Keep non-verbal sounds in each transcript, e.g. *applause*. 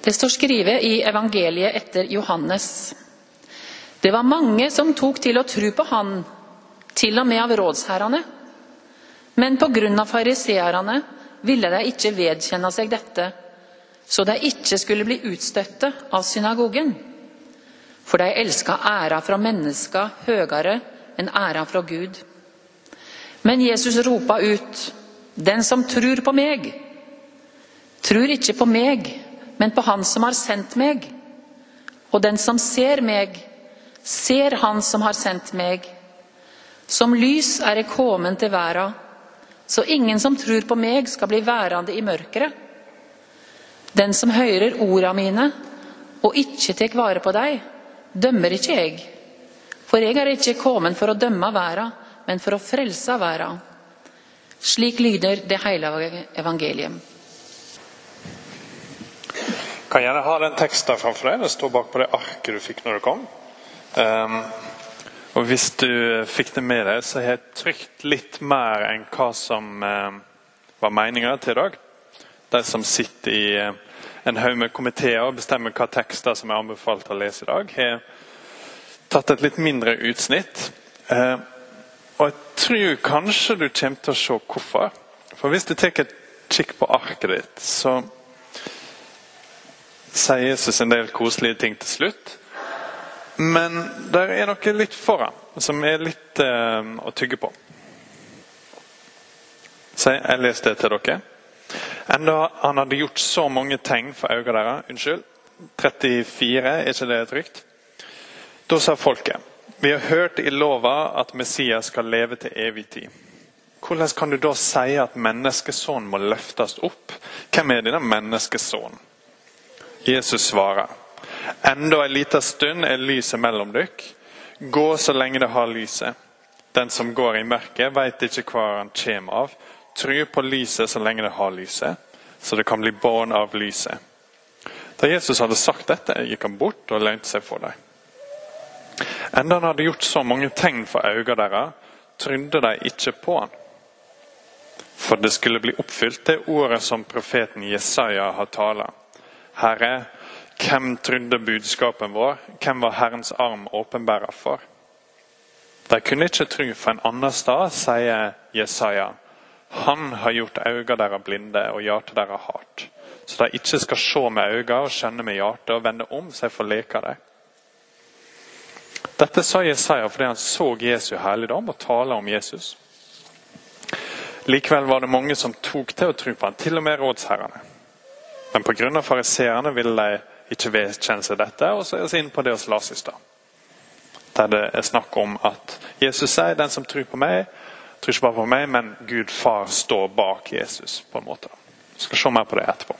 Det står skrevet i evangeliet etter Johannes. Det var mange som tok til å tro på han, til og med av rådsherrene. Men på grunn av fariseerne ville de ikke vedkjenne seg dette, så de ikke skulle bli utstøtte av synagogen. For de elska æra fra mennesker høyere enn æra fra Gud. Men Jesus ropa ut, den som tror på meg, tror ikke på meg, men på Han som har sendt meg. Og den som ser meg, ser Han som har sendt meg. Som lys er jeg kommet til verden, så ingen som tror på meg, skal bli værende i mørket. Den som hører orda mine og ikke tar vare på dem, dømmer ikke jeg. For jeg er ikke kommet for å dømme verden, men for å frelse verden. Slik lyder det hele evangeliet. Kan gjerne ha den teksten framfor deg. Det står bak på det arket du fikk når du kom. Um, og Hvis du fikk det med deg, så har jeg trykt litt mer enn hva som um, var meninga til i dag. De som sitter i um, en haug med komiteer og bestemmer hva tekster som er anbefalt å lese i dag, har tatt et litt mindre utsnitt. Uh, og jeg tror kanskje du kommer til å se hvorfor. For hvis du tar et kikk på arket ditt, så sier Jesus en del koselige ting til slutt. Men det er noe litt foran som er litt eh, å tygge på. Så jeg leste det til dere. Enda han hadde gjort så mange tegn for øynene deres Unnskyld. 34, er ikke det trygt? Da sa folket Vi har hørt i lova at Messias skal leve til evig tid. Hvordan kan du da si at menneskesønnen må løftes opp? Hvem er denne menneskesonen? Jesus svarer. Enda en liten stund er lyset mellom dere. Gå så lenge det har lyset. Den som går i mørket, veit ikke hva han kommer av. Tru på lyset så lenge det har lyset, så det kan bli barn av lyset. Da Jesus hadde sagt dette, gikk han bort og lønte seg for dem. Enda han hadde gjort så mange tegn for øynene deres, trodde de ikke på han. For det skulle bli oppfylt, det ordet som profeten Jesaja har talt. Herre, hvem trodde budskapen vår? Hvem var Herrens arm åpenbærer for? De kunne ikke tro for en annen sted sier Jesaja. Han har gjort øynene deres blinde og hjertet deres hardt. Så de ikke skal se med øynene og skjønne med hjertet og vende om seg for leke dem. Dette sa Jesaja fordi han så Jesu herligdom og tale om Jesus. Likevel var det mange som tok til å tro på han, til og med rådsherrene. Men pga. fariseerne ville de ikke vedkjenne seg dette, og så er vi inne på det hos Lasis. da. Der det er snakk om at Jesus sier den som tror på meg, tror ikke bare på meg, men Gud far står bak Jesus. på en måte. Vi skal se mer på det etterpå.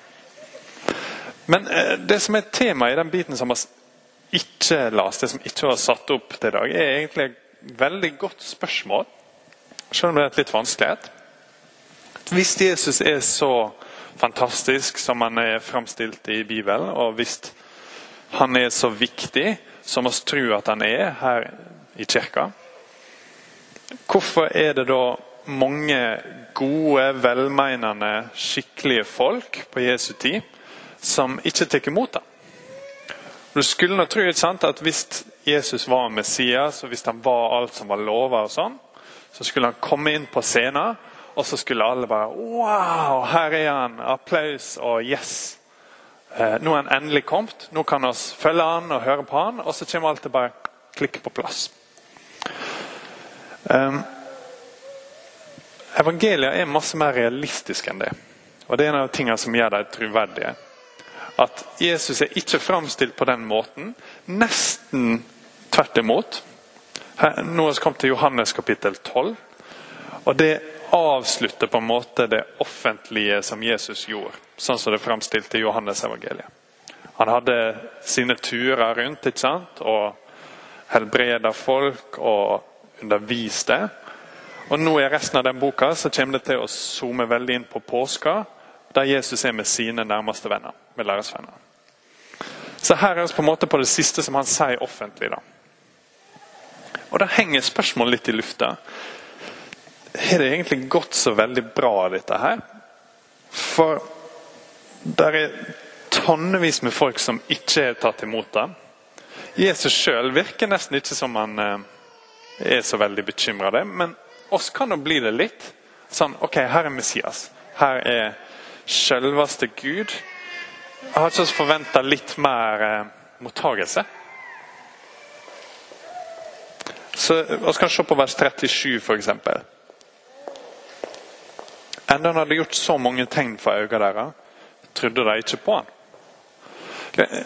Men eh, det som er tema i den biten som vi ikke las, det som ikke var satt opp til i dag, er egentlig et veldig godt spørsmål. Selv om det er et litt vanskelighet. Hvis Jesus er så fantastisk som han er framstilt i Bibelen. Og hvis han er så viktig som vi tror at han er her i kirka, hvorfor er det da mange gode, velmenende, skikkelige folk på Jesu tid som ikke tar imot ham? Du skulle nå tro at hvis Jesus var Messias, og hvis han var alt som var lova, sånn, så skulle han komme inn på scenen og så skulle alle bare Wow, her er han! Applaus og yes! Eh, nå er han endelig kommet. Nå kan vi følge han og høre på han, og så kommer alt til bare klikke på plass. Um, evangeliet er masse mer realistisk enn det. Og Det er en av tingene som gjør dem troverdige. At Jesus er ikke framstilt på den måten. Nesten tvert imot. Her, nå har vi kommet til Johannes kapittel 12. Og det avslutte på en måte det offentlige som Jesus gjorde, sånn som det framstilte i Johannes evangeliet. Han hadde sine turer rundt ikke sant? og helbreda folk og underviste. Og nå i resten av den boka så kommer det til å zoome veldig inn på påska, der Jesus er med sine nærmeste venner. med læresvenner. Så her er vi på en måte på det siste som han sier offentlig. da. Og Da henger spørsmålet litt i lufta har det egentlig gått så veldig bra, dette her? For det er tonnevis med folk som ikke er tatt imot det. Jesus sjøl virker nesten ikke som han eh, er så veldig bekymra men oss kan jo bli det litt. Sånn, ok, her er Messias. Her er sjølveste Gud. Jeg har ikke forventa litt mer eh, mottagelse. Så Vi kan se på vers 37, f.eks. Enda han hadde gjort så mange tegn for øynene deres, trodde de ikke på han.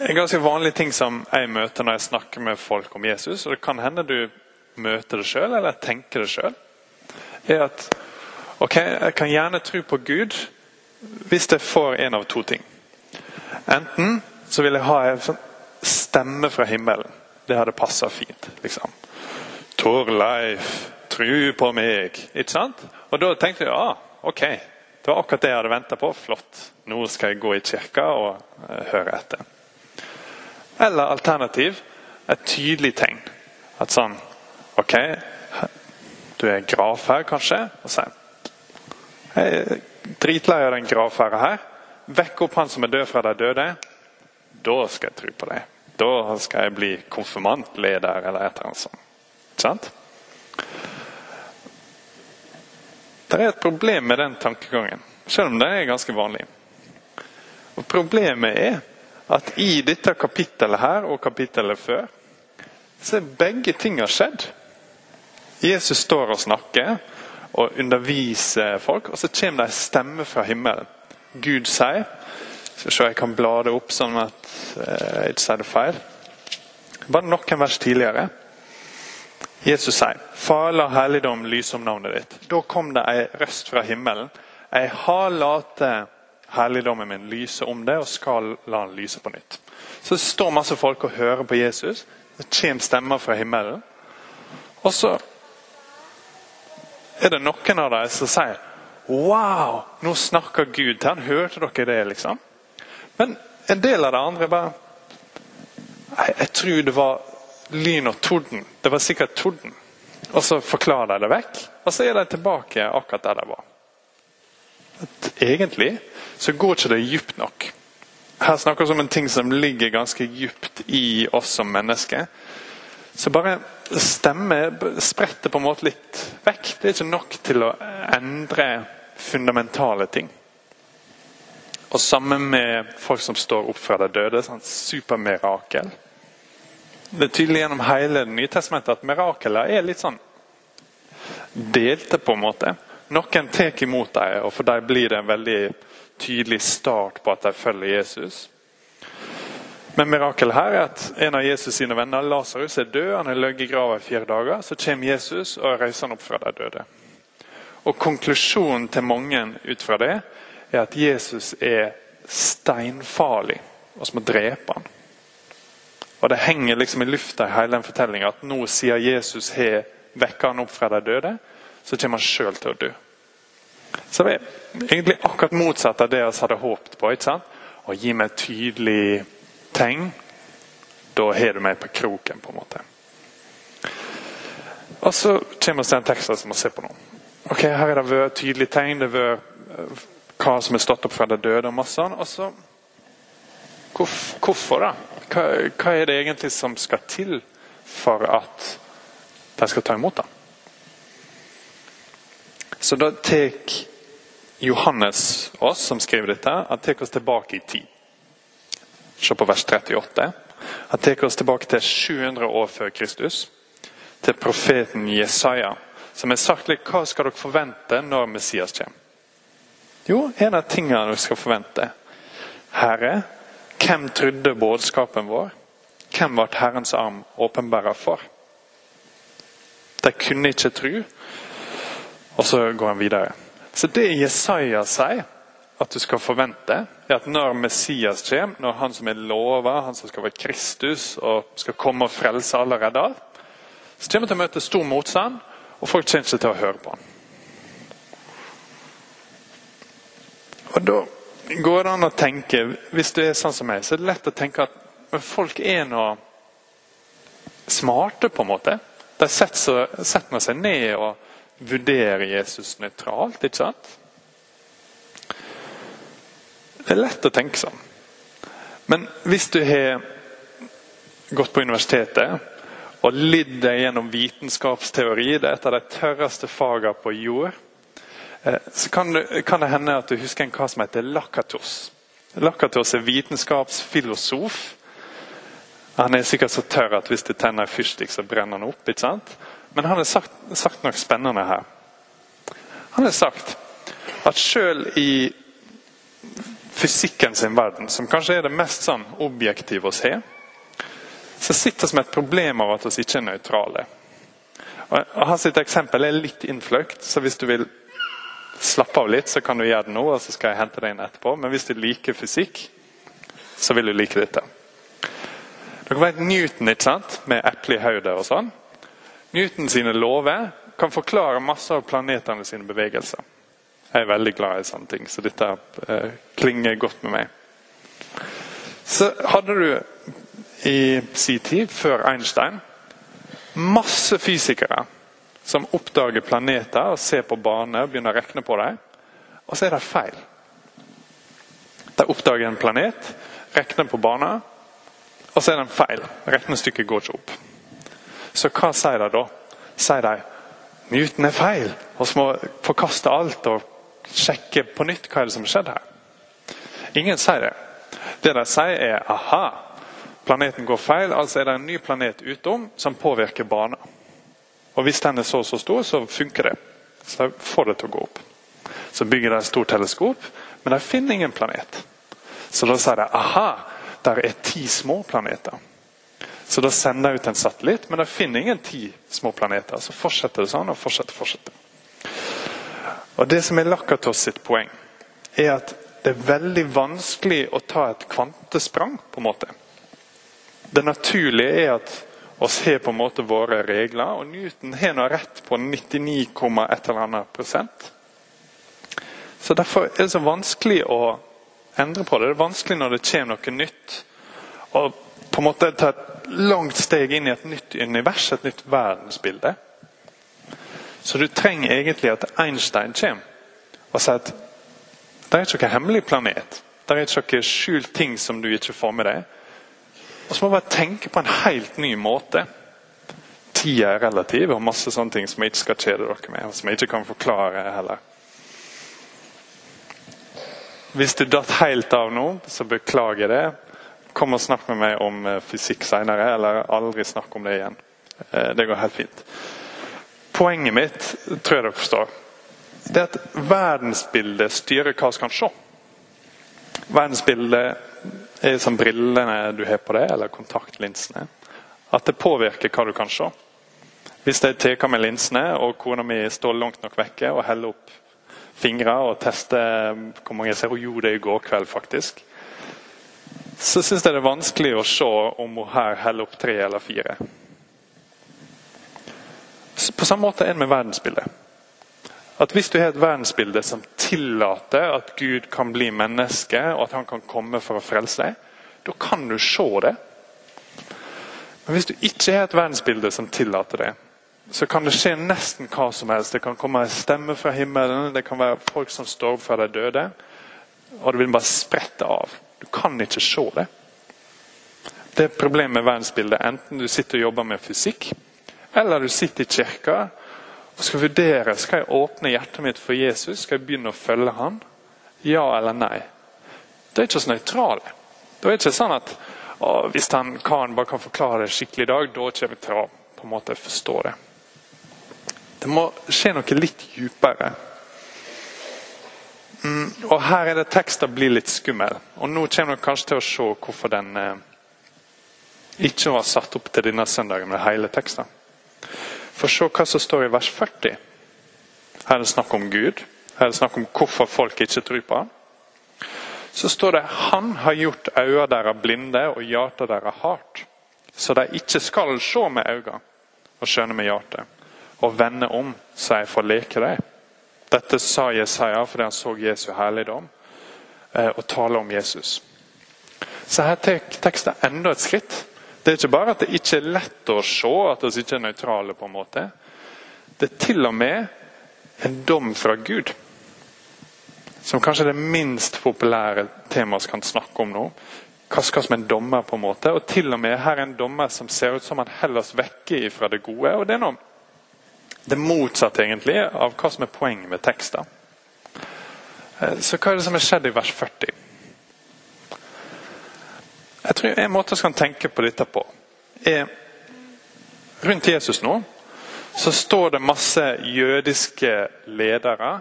En ganske vanlig ting som jeg møter når jeg snakker med folk om Jesus, og det kan hende du møter det sjøl eller tenker det sjøl, er at ok, jeg kan gjerne tro på Gud hvis jeg får en av to ting. Enten så vil jeg ha en sånn stemme fra himmelen. Det hadde passa fint. liksom. Torleif, tru på meg. Ikke sant? Og da tenkte jeg ja, ah, ok. Det var akkurat det jeg hadde venta på. Flott. Nå skal jeg gå i kirka og uh, høre etter. Eller alternativ et tydelig tegn. At sånn Ok, du er gravferd, kanskje? Og sier jeg er dritlei av den gravferda her. Vekk opp han som er død fra de døde. Da skal jeg tro på deg. Da skal jeg bli konfirmantleder eller et eller annet sånt. Sant? Det er et problem med den tankegangen, selv om det er ganske vanlig. Og Problemet er at i dette kapittelet her og kapittelet før, så er begge ting har skjedd. Jesus står og snakker og underviser folk, og så kommer det en stemme fra himmelen. Gud sier Skal se, jeg kan bla det opp sånn at eh, jeg ikke sier det feil. Bare noen vers tidligere. Jesus sier, 'Far, la helligdom lyse om navnet ditt'. Da kom det ei røst fra himmelen. Jeg har latt helligdommen min lyse om det, og skal la den lyse på nytt. Så står masse folk og hører på Jesus. Det kommer stemmer fra himmelen. Og så er det noen av dem som sier Wow, nå snakker Gud til han. Hørte dere det, liksom? Men en del av det andre bare Jeg, jeg tror det var lyn og torden. Det var sikkert torden. Og så forklarer de det vekk, og så er de tilbake akkurat der de var. At egentlig så går ikke det djupt nok. Her snakker vi om en ting som ligger ganske djupt i oss som mennesker. Så bare stemme spretter på en måte litt vekk. Det er ikke nok til å endre fundamentale ting. Og sammen med folk som står opp fra de døde. Sånn supermirakel. Det er tydelig gjennom hele Det at mirakeler er litt sånn delte, på en måte. Noen tar imot dem, og for dem blir det en veldig tydelig start på at de følger Jesus. Men mirakelet her er at en av Jesus sine venner, Lasarus, er død. Han har ligget i grava i fire dager. Så kommer Jesus og reiser han opp fra de døde. Og Konklusjonen til mange ut fra det er at Jesus er steinfarlig og som å drepe han. Og Det henger liksom i lufta i hele den fortellinga at nå siden Jesus har vekka han opp fra de døde, så kommer han sjøl til å dø. Så det er egentlig akkurat motsatt av det vi hadde håpet på. ikke sant? Å gi meg et tydelig tegn. Da har du meg på kroken, på en måte. Og så kommer vi til den teksten som vi ser på nå. Ok, Her er det vært tydelig tegn. Det har vært hva som er stått opp fra de døde. Og masse og så Hvorfor, da? Hva, hva, er det egentlig som skal til for at de skal ta imot det? Så da tar Johannes oss, som skriver dette, han tar oss tilbake i tid. Se på vers 38. Han tar oss tilbake til 700 år før Kristus. Til profeten Jesaja, som har sagt litt hva skal dere forvente når Messias kommer. Jo, en av tingene dere skal forvente. Herre, hvem trodde budskapen vår? Hvem ble Herrens arm åpenbæra for? De kunne ikke tro, og så går han videre. Så det Jesaja sier at du skal forvente, er at når Messias kommer, når han som er lova, han som skal være Kristus og skal komme og frelse allerede, så kommer han til å møte stor motstand, og folk kommer ikke til å høre på ham. Og Da går det an å tenke, hvis du er sånn som meg, så er det lett å tenke at folk er nå smarte, på en måte. De setter seg ned og vurderer Jesus nøytralt, ikke sant? Det er lett å tenke sånn. Men hvis du har gått på universitetet og lidd deg gjennom vitenskapsteori, det er et av de tørreste fagene på jord, så kan det, kan det hende at du husker en hva som heter Lakatos. Lakatos er vitenskapsfilosof. Han er sikkert så tørr at hvis du tenner en fyrstikk, så brenner han opp. ikke sant? Men han har sagt, sagt noe spennende her. Han har sagt at selv i fysikken sin verden, som kanskje er det mest sånn objektive å se, så sitter vi med et problem av at vi ikke er nøytrale. Og Hans eksempel er litt innfløkt, så hvis du vil slappe av litt, så kan du gjøre det nå, og så skal jeg hente det inn etterpå. Men hvis du liker fysikk, så vil du like dette. Dere vet Newton ikke sant? med eple i hodet og sånn. Newton sine lover kan forklare masse av planetene sine bevegelser. Jeg er veldig glad i sånne ting, så dette eh, klinger godt med meg. Så hadde du i sin tid, før Einstein, masse fysikere som oppdager planeter og ser på baner begynner å regne på dem. Og så er det feil. De oppdager en planet, regner på baner, og så er det feil. Regnestykket går ikke opp. Så hva sier de da? Sier de Newton er feil, og så må forkaste alt og sjekke på nytt hva er det som har skjedd her. Ingen sier det. Det de sier, er aha, planeten går feil, altså er det en ny planet utom som påvirker banen. Og Hvis den er så og så stor, så funker det. Så de får det til å gå opp. Så bygger de et stort teleskop, men de finner ingen planet. Så da sier de aha, der er ti små planeter. Så da sender de ut en satellitt, men de finner ingen ti små planeter. Så fortsetter det sånn og fortsetter. fortsetter. Og Det som er Lakatos sitt poeng, er at det er veldig vanskelig å ta et kvantesprang. på en måte. Det naturlige er at oss se på en måte våre regler, og Newton har nå rett på 99, et eller annet prosent. Så Derfor er det så vanskelig å endre på det. Det er vanskelig når det kommer noe nytt. Og på en måte ta et langt steg inn i et nytt univers, et nytt verdensbilde. Så du trenger egentlig at Einstein kommer og sier at det er ikke noen hemmelig planet. Det er ikke noen skjult ting som du ikke får med deg. Og så må vi bare tenke på en helt ny måte. Tida er relativ, og masse sånne ting som jeg ikke skal kjede dere med. og som jeg ikke kan forklare heller. Hvis du datt helt av nå, så beklager det. Kom og snakk med meg om eh, fysikk senere, eller aldri snakk om det igjen. Eh, det går helt fint. Poenget mitt tror jeg dere forstår. Det er at verdensbildet styrer hva vi kan se. Verdensbildet er som brillene du har på deg, eller kontaktlinsene. At det påvirker hva du kan se. Hvis jeg tar med linsene, og kona mi står langt nok vekke og heller opp fingre og tester hvor mange jeg ser Hun gjorde det i går kveld, faktisk. Så syns jeg det er vanskelig å se om hun her heller opp tre eller fire. På samme måte er det med verdensbildet. At Hvis du har et verdensbilde som tillater at Gud kan bli menneske, og at han kan komme for å frelse deg, da kan du se det. Men hvis du ikke har et verdensbilde som tillater det, så kan det skje nesten hva som helst. Det kan komme en stemme fra himmelen, det kan være folk som står opp fra de døde, og det vil bare sprette av. Du kan ikke se det. Det er problemet med verdensbildet. Enten du sitter og jobber med fysikk, eller du sitter i kirka og skal vurdere skal jeg åpne hjertet mitt for Jesus. Skal jeg begynne å følge han? Ja eller nei? Det er ikke så nøytrale. Det er ikke sånn at å, hvis han karen bare kan forklare det skikkelig i dag, da kommer vi til å på en måte forstå det. Det må skje noe litt dypere. Mm, og Her er det teksten blir litt skummel. Og Nå kommer dere kanskje til å se hvorfor den eh, ikke var satt opp til denne søndagen med hele teksten. For se hva som står i vers 40. Her er det snakk om Gud. Her er det snakk om hvorfor folk ikke tror på ham. Så står det Han har gjort øynene deres blinde og hjertet deres hardt, så de ikke skal se med øynene og skjønne med hjertet, og vende om så jeg får leke dem. Dette sa Jesaja fordi han så Jesu herligdom eh, og tale om Jesus. Så her tar teksten enda et skritt. Det er ikke bare at det ikke er lett å se, at vi ikke er nøytrale. på en måte. Det er til og med en dom fra Gud. Som kanskje er det minst populære temaet vi kan snakke om nå. Hva som en dommer, på en måte. Og til og med her er en dommer som ser ut som han heller oss vekke fra det gode. og Det er noe det motsatte egentlig av hva som er poenget med teksten. Eh, så hva er det som har skjedd i vers 40? Jeg tror En måte vi kan tenke på dette på, er Rundt Jesus nå så står det masse jødiske ledere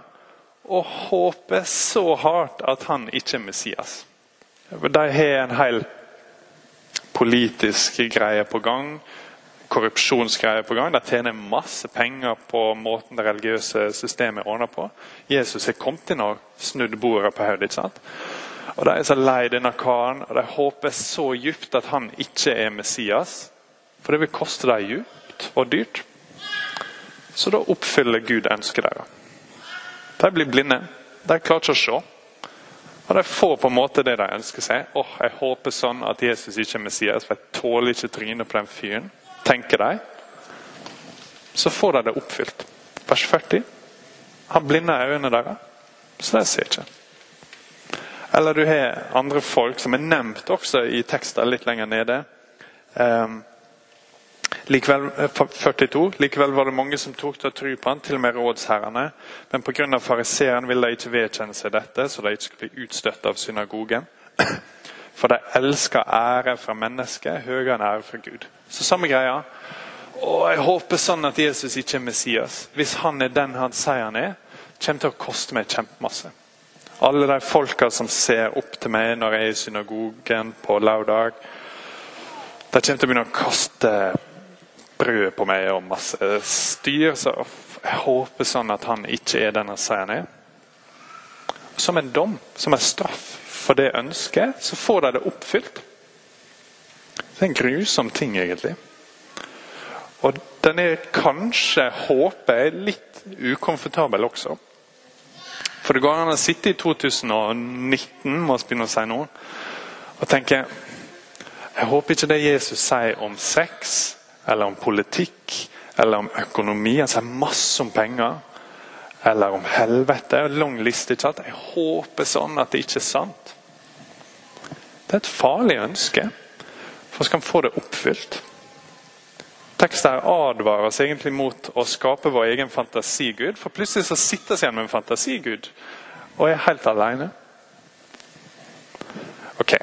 og håper så hardt at han ikke er Messias. De har en hel politisk greie på gang, korrupsjonsgreie på gang. De tjener masse penger på måten det religiøse systemet ordner på. Jesus har kommet inn og snudd bordet på hodet. Og De er så lei denne karen, og de håper så djupt at han ikke er Messias. For det vil koste dem djupt og dyrt. Så da oppfyller Gud ønsket deres. De blir blinde. De klarer ikke å se. Og De får på en måte det de ønsker seg. Åh, Jeg håper sånn at Jesus ikke er Messias, for jeg tåler ikke trynet på den fyren. Tenker de. Så får de det oppfylt. Vers 40. Han blinder øynene deres, så de ser ikke. Eller du har andre folk som er nevnt også i tekster litt lenger nede. Um, likevel, 42. Eh, likevel var det mange som tok til å tro på han, til og med rådsherrene. Men pga. fariseeren ville de ikke vedkjenne seg dette, så de ikke skulle bli utstøtt av synagogen. *clears throat* For de elsker ære fra mennesket høyere enn ære fra Gud. Så samme greia. Og Jeg håper sånn at Jesus ikke er Messias. Hvis han er den han sier han er, kommer til å koste meg kjempemasse. Alle de folka som ser opp til meg når jeg er i synagogen på lørdag, de kommer til å begynne å kaste brød på meg og masse styr. Så jeg håper sånn at han ikke er den han er. Som en dom, som en straff for det ønsket, så får de det oppfylt. Det er en grusom ting, egentlig. Og den er kanskje, håper jeg, litt ukomfortabel også. For det går an å sitte i 2019 må vi begynne å si nå, og tenke Jeg håper ikke det Jesus sier om sex, eller om politikk, eller om økonomi. Han sier masse om penger. Eller om helvete. Lang liste. ikke sant? Jeg håper sånn at det ikke er sant. Det er et farlig ønske, for skal vi få det oppfylt. Teksten advarer oss egentlig mot å skape vår egen fantasigud. For plutselig så sitter vi igjen med en fantasigud og er helt alene. Ok,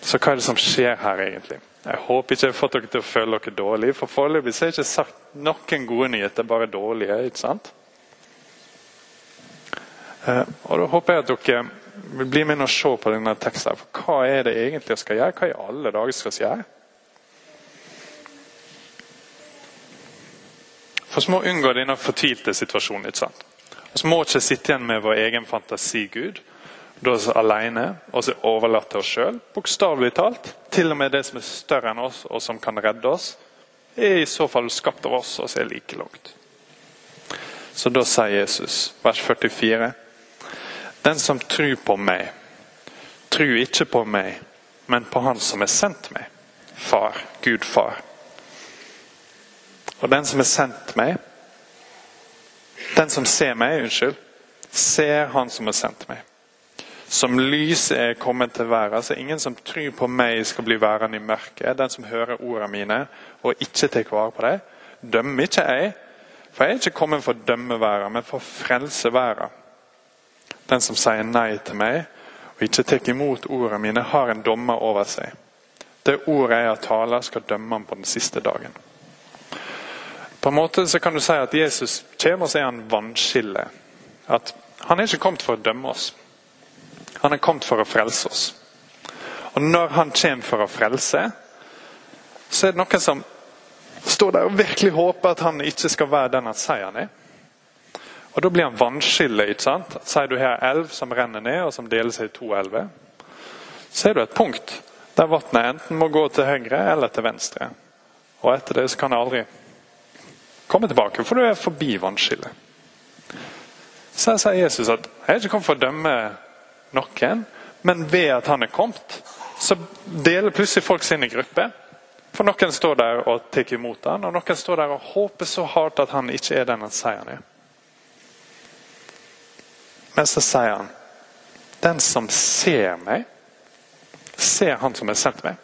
Så hva er det som skjer her, egentlig? Jeg håper ikke jeg har fått dere til å føle dere dårlige. For foreløpig har jeg ikke sagt noen gode nyheter, bare dårlige. ikke sant? Eh, og Da håper jeg at dere vil bli med og se på denne teksten. For hva er det egentlig jeg skal gjøre? Hva i alle dager skal jeg gjøre? For vi må unngå denne fortvilte situasjonen. ikke sant? Vi må ikke sitte igjen med vår egen fantasigud, da er vi alene og så overlatt til oss sjøl. Bokstavelig talt. Til og med det som er større enn oss og som kan redde oss, er i så fall skapt av oss og er like langt. Så da sier Jesus, vers 44, den som tror på meg, tror ikke på meg, men på Han som er sendt meg. Far, Gud far. Og den som har sendt meg Den som ser meg, unnskyld, ser Han som har sendt meg. Som lys er kommet til verden, så ingen som tror på meg, skal bli værende i mørket. Den som hører ordene mine og ikke tar vare på dem, dømmer ikke jeg. For jeg er ikke kommet for å dømme verden, men for å frelse verden. Den som sier nei til meg og ikke tar imot ordene mine, har en dommer over seg. Det ordet jeg har talt, skal dømme ham på den siste dagen. På en måte så kan du si at Jesus kommer og så er han vannskille. At Han er ikke kommet for å dømme oss. Han er kommet for å frelse oss. Og når han kommer for å frelse, så er det noen som står der og virkelig håper at han ikke skal være den han sier han er. Og Da blir han vannskille. ikke sant? Sier du her elv som renner ned, og som deler seg i to elver, så er du et punkt der vannet enten må gå til høyre eller til venstre. Og etter det så kan det aldri komme tilbake, for du er forbi vannskillet. Så her sier Jesus at jeg er ikke kommet for å dømme noen, men ved at han er kommet, så deler plutselig folk sine grupper. For noen står der og tar imot han, og noen står der og håper så hardt at han ikke er den han sier han er. Men så sier han den som ser meg, ser Han som har sendt meg.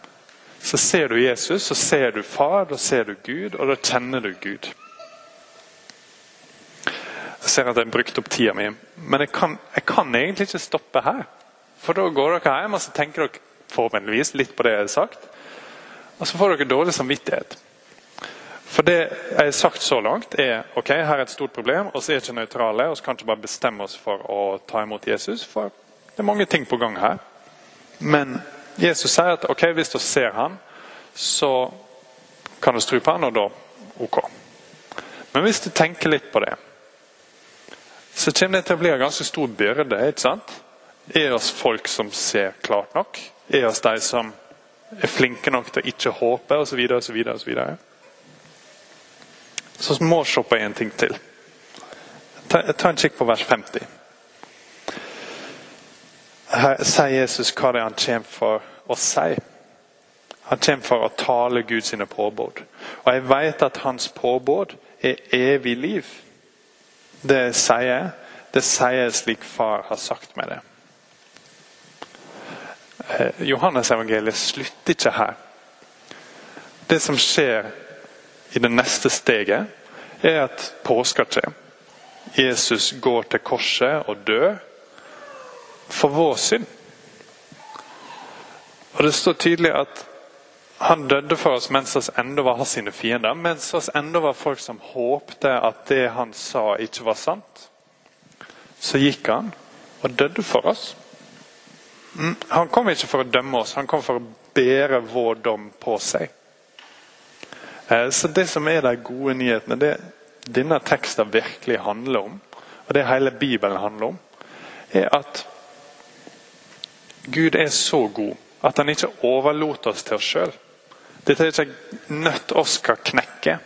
Så ser du Jesus, så ser du Far, da ser du Gud, og da kjenner du Gud. Ser at jeg har brukt opp tida mi, men jeg kan, jeg kan egentlig ikke stoppe her. For da går dere hjem og så tenker dere forhåpentligvis litt på det jeg har sagt. Og så får dere dårlig samvittighet. For det jeg har sagt så langt, er ok, her er et stort problem, og så er ikke nøytrale. og så kan ikke bare bestemme oss for å ta imot Jesus, for det er mange ting på gang her. Men Jesus sier at ok, hvis du ser han, så kan du stru på han, og da ok. Men hvis du tenker litt på det, så kommer det til å bli en ganske stor byrde. ikke sant? Er oss folk som ser klart nok? Er oss de som er flinke nok til å ikke håpe, osv., osv., osv.? Så må vi se på en ting til. Ta, ta en kikk på vers 50. Her sier Jesus hva det er han kommer for å si. Han kommer for å tale Guds påbud. Og jeg vet at hans påbud er evig liv. Det sier jeg. Det sier jeg slik far har sagt meg det. Eh, Johannes-evangeliet slutter ikke her. Det som skjer i det neste steget, er at påska skjer. Jesus går til korset og dør for vår synd. Og Det står tydelig at han døde for oss mens oss enda var hans sine fiender. Mens oss enda var folk som håpte at det han sa, ikke var sant. Så gikk han og døde for oss. Mm, han kom ikke for å dømme oss, han kom for å bære vår dom på seg. Eh, så Det som er de gode nyhetene, det denne teksten virkelig handler om, og det hele Bibelen handler om, er at Gud er så god at han ikke overlot oss til oss sjøl. Dette er ikke en nøtt oss skal knekke.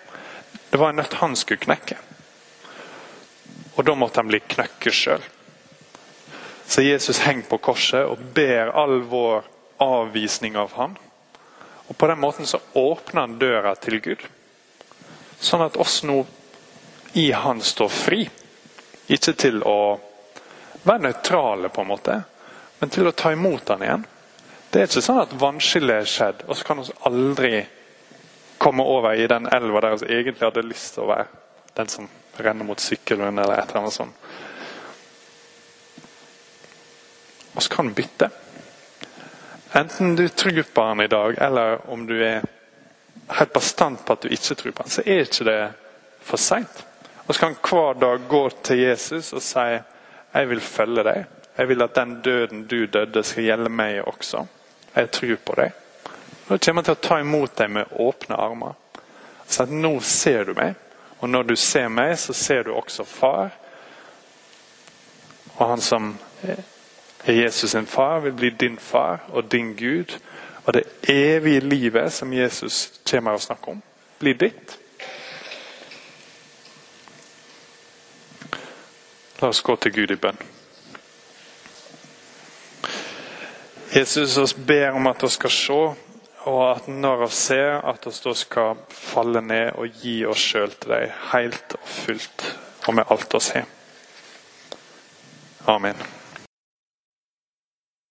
Det var en nøtt han skulle knekke. Og da måtte han bli knøkket sjøl. Så Jesus henger på korset og ber all vår avvisning av ham. Og På den måten så åpner han døra til Gud. Sånn at oss nå i Han står fri. Ikke til å være nøytrale, på en måte, men til å ta imot Han igjen. Det er ikke sånn at vannskillet er skjedd, og så kan vi aldri komme over i den elva der vi egentlig hadde lyst til å være. Den som renner mot sykkelen eller et eller annet sånt. Og så kan vi bytte. Enten du tror på han i dag, eller om du er helt bastant på at du ikke tror på han, så er ikke det for seint. Så kan hver dag gå til Jesus og si jeg vil følge deg. Jeg vil at den døden du døde, skal gjelde meg også. Jeg tror på deg. Da kommer jeg til å ta imot deg med åpne armer. Så at nå ser du meg, og når du ser meg, så ser du også far. Og han som er Jesus sin far vil bli din far og din Gud. Og det evige livet som Jesus kommer og snakker om, blir ditt. La oss gå til Gud i bønn. Jesus oss ber om at vi skal se, og at når vi ser, at vi da skal falle ned og gi oss sjøl til deg helt og fullt og med alt vi har. Amen.